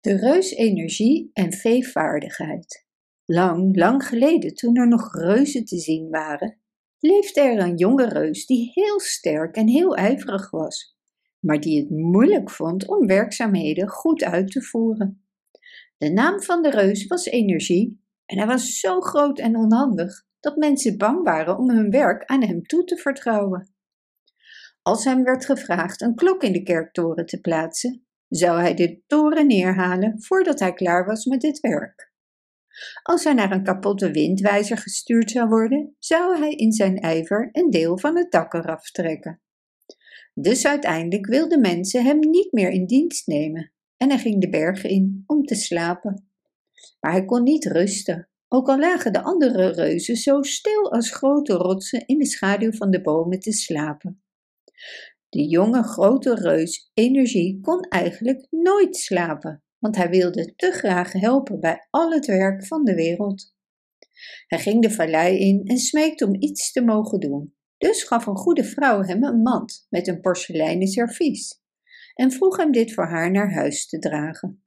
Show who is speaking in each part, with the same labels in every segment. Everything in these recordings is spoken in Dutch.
Speaker 1: De reus energie en veevaardigheid. Lang, lang geleden, toen er nog reuzen te zien waren, leefde er een jonge reus die heel sterk en heel ijverig was, maar die het moeilijk vond om werkzaamheden goed uit te voeren. De naam van de reus was Energie en hij was zo groot en onhandig dat mensen bang waren om hun werk aan hem toe te vertrouwen. Als hem werd gevraagd een klok in de kerktoren te plaatsen, zou hij de toren neerhalen voordat hij klaar was met dit werk. Als hij naar een kapotte windwijzer gestuurd zou worden, zou hij in zijn ijver een deel van het dak eraf trekken. Dus uiteindelijk wilden mensen hem niet meer in dienst nemen en hij ging de bergen in om te slapen. Maar hij kon niet rusten, ook al lagen de andere reuzen zo stil als grote rotsen in de schaduw van de bomen te slapen. De jonge grote reus Energie kon eigenlijk nooit slapen, want hij wilde te graag helpen bij al het werk van de wereld. Hij ging de vallei in en smeekte om iets te mogen doen. Dus gaf een goede vrouw hem een mand met een porseleinen servies en vroeg hem dit voor haar naar huis te dragen.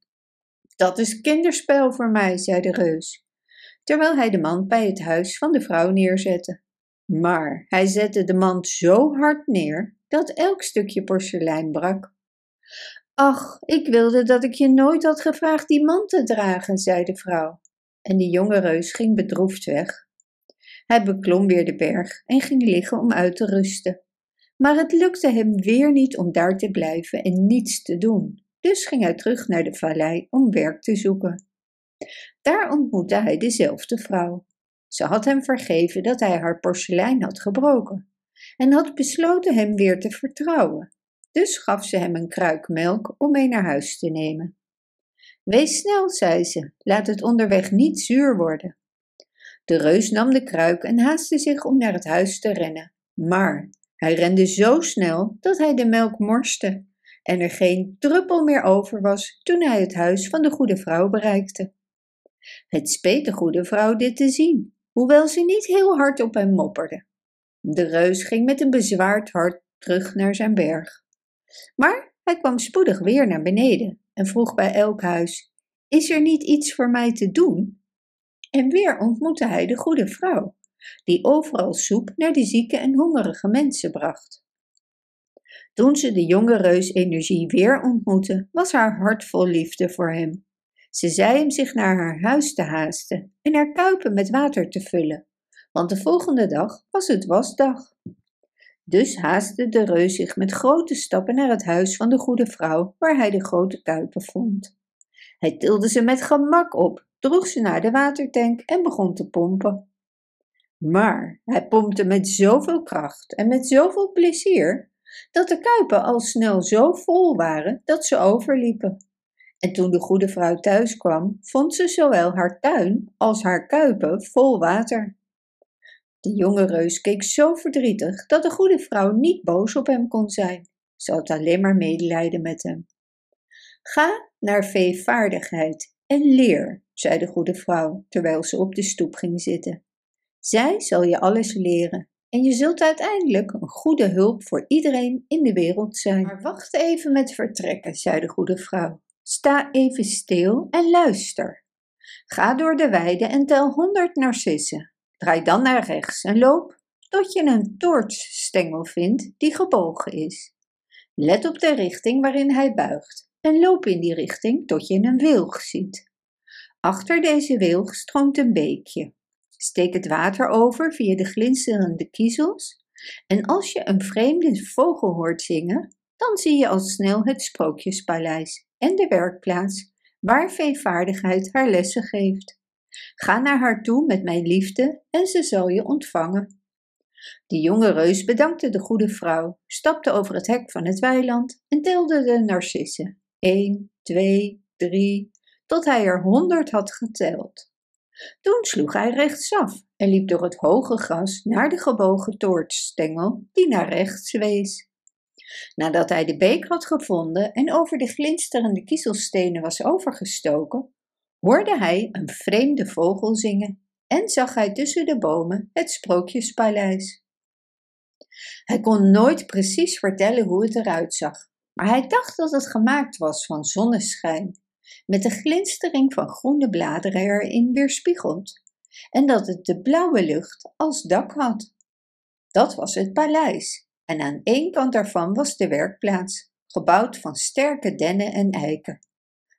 Speaker 1: Dat is kinderspel voor mij, zei de reus, terwijl hij de mand bij het huis van de vrouw neerzette. Maar hij zette de mand zo hard neer dat elk stukje porselein brak. Ach, ik wilde dat ik je nooit had gevraagd die mand te dragen, zei de vrouw. En de jonge reus ging bedroefd weg. Hij beklom weer de berg en ging liggen om uit te rusten. Maar het lukte hem weer niet om daar te blijven en niets te doen. Dus ging hij terug naar de vallei om werk te zoeken. Daar ontmoette hij dezelfde vrouw. Ze had hem vergeven dat hij haar porselein had gebroken en had besloten hem weer te vertrouwen. Dus gaf ze hem een kruik melk om mee naar huis te nemen. Wees snel, zei ze, laat het onderweg niet zuur worden. De reus nam de kruik en haastte zich om naar het huis te rennen. Maar hij rende zo snel dat hij de melk morste en er geen druppel meer over was toen hij het huis van de goede vrouw bereikte. Het speet de goede vrouw dit te zien, hoewel ze niet heel hard op hem mopperde. De reus ging met een bezwaard hart terug naar zijn berg. Maar hij kwam spoedig weer naar beneden en vroeg bij elk huis: Is er niet iets voor mij te doen? En weer ontmoette hij de goede vrouw, die overal soep naar de zieke en hongerige mensen bracht. Toen ze de jonge reus Energie weer ontmoette, was haar hart vol liefde voor hem. Ze zei hem zich naar haar huis te haasten en haar kuipen met water te vullen, want de volgende dag was het wasdag. Dus haastte de reus zich met grote stappen naar het huis van de goede vrouw, waar hij de grote kuipen vond. Hij tilde ze met gemak op, droeg ze naar de watertank en begon te pompen. Maar hij pompte met zoveel kracht en met zoveel plezier dat de kuipen al snel zo vol waren dat ze overliepen. En toen de goede vrouw thuis kwam, vond ze zowel haar tuin als haar kuipen vol water. De jonge reus keek zo verdrietig dat de goede vrouw niet boos op hem kon zijn. Ze had alleen maar medelijden met hem. Ga naar veevaardigheid en leer, zei de goede vrouw terwijl ze op de stoep ging zitten. Zij zal je alles leren en je zult uiteindelijk een goede hulp voor iedereen in de wereld zijn. Maar wacht even met vertrekken, zei de goede vrouw. Sta even stil en luister. Ga door de weide en tel honderd narcissen. Draai dan naar rechts en loop tot je een toortsstengel vindt die gebogen is. Let op de richting waarin hij buigt en loop in die richting tot je een wilg ziet. Achter deze wilg stroomt een beekje. Steek het water over via de glinsterende kiezels en als je een vreemde vogel hoort zingen, dan zie je al snel het Sprookjespaleis en de werkplaats waar veevaardigheid haar lessen geeft. Ga naar haar toe met mijn liefde en ze zal je ontvangen. De jonge reus bedankte de goede vrouw, stapte over het hek van het weiland en telde de narcissen. Eén, twee, drie, tot hij er honderd had geteld. Toen sloeg hij rechtsaf en liep door het hoge gras naar de gebogen toortsstengel die naar rechts wees. Nadat hij de beek had gevonden en over de glinsterende kiezelstenen was overgestoken, hoorde hij een vreemde vogel zingen en zag hij tussen de bomen het sprookjespaleis. Hij kon nooit precies vertellen hoe het eruit zag, maar hij dacht dat het gemaakt was van zonneschijn met de glinstering van groene bladeren erin weerspiegeld, en dat het de blauwe lucht als dak had. Dat was het paleis, en aan één kant daarvan was de werkplaats, gebouwd van sterke dennen en eiken.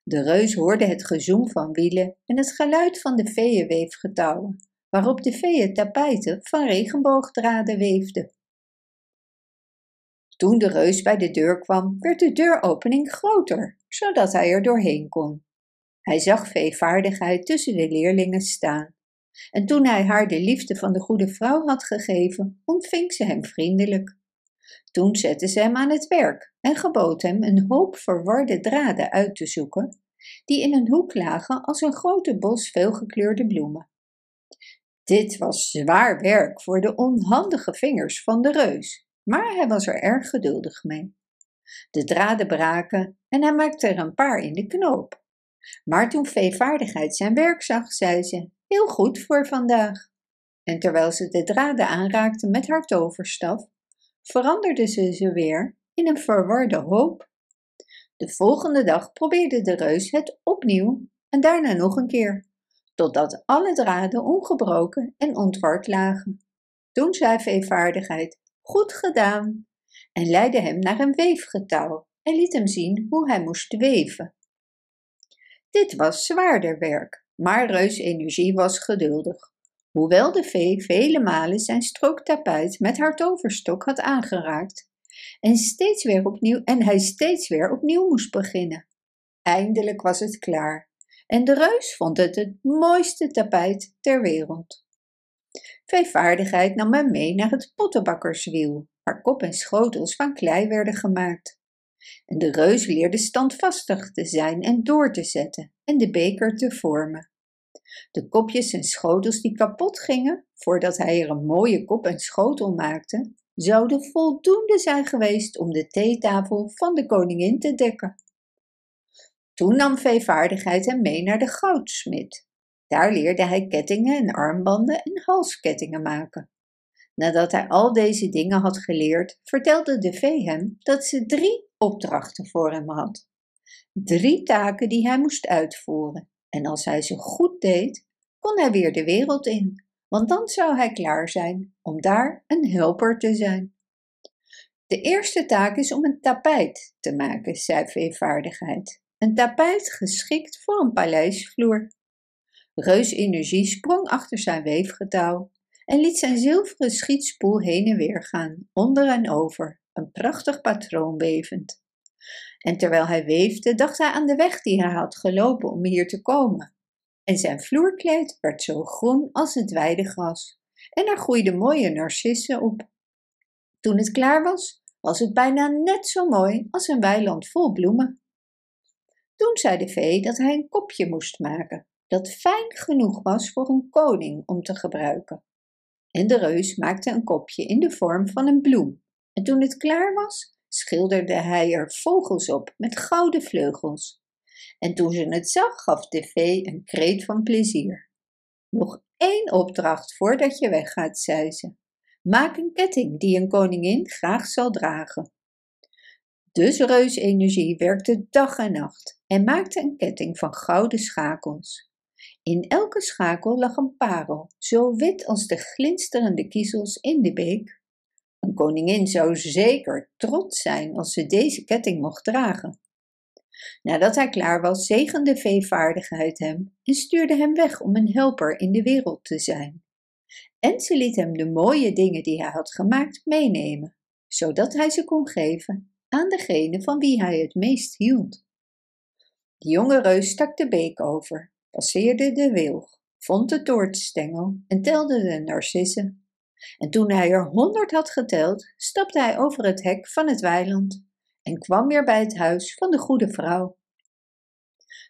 Speaker 1: De reus hoorde het gezoem van wielen en het geluid van de veeënweefgetouwen, waarop de veeën tapijten van regenboogdraden weefden. Toen de reus bij de deur kwam, werd de deuropening groter, zodat hij er doorheen kon. Hij zag veevaardigheid tussen de leerlingen staan. En toen hij haar de liefde van de goede vrouw had gegeven, ontving ze hem vriendelijk. Toen zette ze hem aan het werk en gebood hem een hoop verwarde draden uit te zoeken, die in een hoek lagen als een grote bos veelgekleurde bloemen. Dit was zwaar werk voor de onhandige vingers van de reus, maar hij was er erg geduldig mee. De draden braken en hij maakte er een paar in de knoop. Maar toen veevaardigheid zijn werk zag, zei ze: Heel goed voor vandaag. En terwijl ze de draden aanraakte met haar toverstaf, veranderde ze ze weer in een verwarde hoop. De volgende dag probeerde de reus het opnieuw en daarna nog een keer, totdat alle draden ongebroken en ontward lagen. Toen zei veevaardigheid: Goed gedaan! en leidde hem naar een weefgetouw en liet hem zien hoe hij moest weven. Dit was zwaarder werk, maar Reus Energie was geduldig. Hoewel de vee vele malen zijn strooktapijt met haar toverstok had aangeraakt en, steeds weer opnieuw, en hij steeds weer opnieuw moest beginnen. Eindelijk was het klaar en de reus vond het het mooiste tapijt ter wereld. Veevaardigheid nam hem mee naar het pottenbakkerswiel, waar kop en schotels van klei werden gemaakt. En de reus leerde standvastig te zijn en door te zetten en de beker te vormen. De kopjes en schotels die kapot gingen voordat hij er een mooie kop en schotel maakte, zouden voldoende zijn geweest om de theetafel van de koningin te dekken. Toen nam veevaardigheid hem mee naar de goudsmid. Daar leerde hij kettingen en armbanden en halskettingen maken. Nadat hij al deze dingen had geleerd, vertelde de vee hem dat ze drie opdrachten voor hem had. Drie taken die hij moest uitvoeren. En als hij ze goed deed, kon hij weer de wereld in, want dan zou hij klaar zijn om daar een helper te zijn. De eerste taak is om een tapijt te maken, zei veevaardigheid. Een tapijt geschikt voor een paleisvloer. Reus Energie sprong achter zijn weefgetouw en liet zijn zilveren schietspoel heen en weer gaan, onder en over, een prachtig patroon wevend. En terwijl hij weefde, dacht hij aan de weg die hij had gelopen om hier te komen. En zijn vloerkleed werd zo groen als het weidegras, en er groeiden mooie narcissen op. Toen het klaar was, was het bijna net zo mooi als een weiland vol bloemen. Toen zei de vee dat hij een kopje moest maken, dat fijn genoeg was voor een koning om te gebruiken. En de reus maakte een kopje in de vorm van een bloem. En toen het klaar was, schilderde hij er vogels op met gouden vleugels. En toen ze het zag, gaf de vee een kreet van plezier. Nog één opdracht voordat je weggaat, zei ze. Maak een ketting die een koningin graag zal dragen. Dus Reusenergie werkte dag en nacht en maakte een ketting van gouden schakels. In elke schakel lag een parel, zo wit als de glinsterende kiezels in de beek. Een koningin zou zeker trots zijn als ze deze ketting mocht dragen. Nadat hij klaar was, zegende veevaardigheid hem en stuurde hem weg om een helper in de wereld te zijn. En ze liet hem de mooie dingen die hij had gemaakt meenemen, zodat hij ze kon geven aan degene van wie hij het meest hield. De jonge reus stak de beek over passeerde de wilg, vond de toortstengel en telde de narcissen. En toen hij er honderd had geteld, stapte hij over het hek van het weiland en kwam weer bij het huis van de goede vrouw.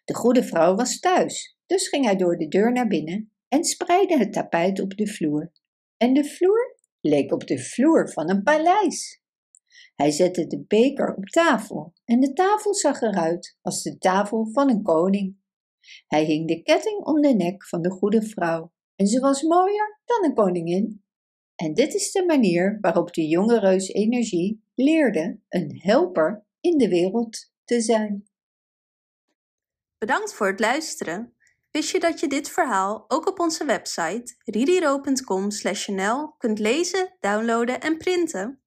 Speaker 1: De goede vrouw was thuis, dus ging hij door de deur naar binnen en spreidde het tapijt op de vloer. En de vloer leek op de vloer van een paleis. Hij zette de beker op tafel en de tafel zag eruit als de tafel van een koning. Hij hing de ketting om de nek van de goede vrouw en ze was mooier dan een koningin. En dit is de manier waarop de jonge reus Energie leerde een helper in de wereld te zijn.
Speaker 2: Bedankt voor het luisteren. Wist je dat je dit verhaal ook op onze website ririro.com/nl kunt lezen, downloaden en printen?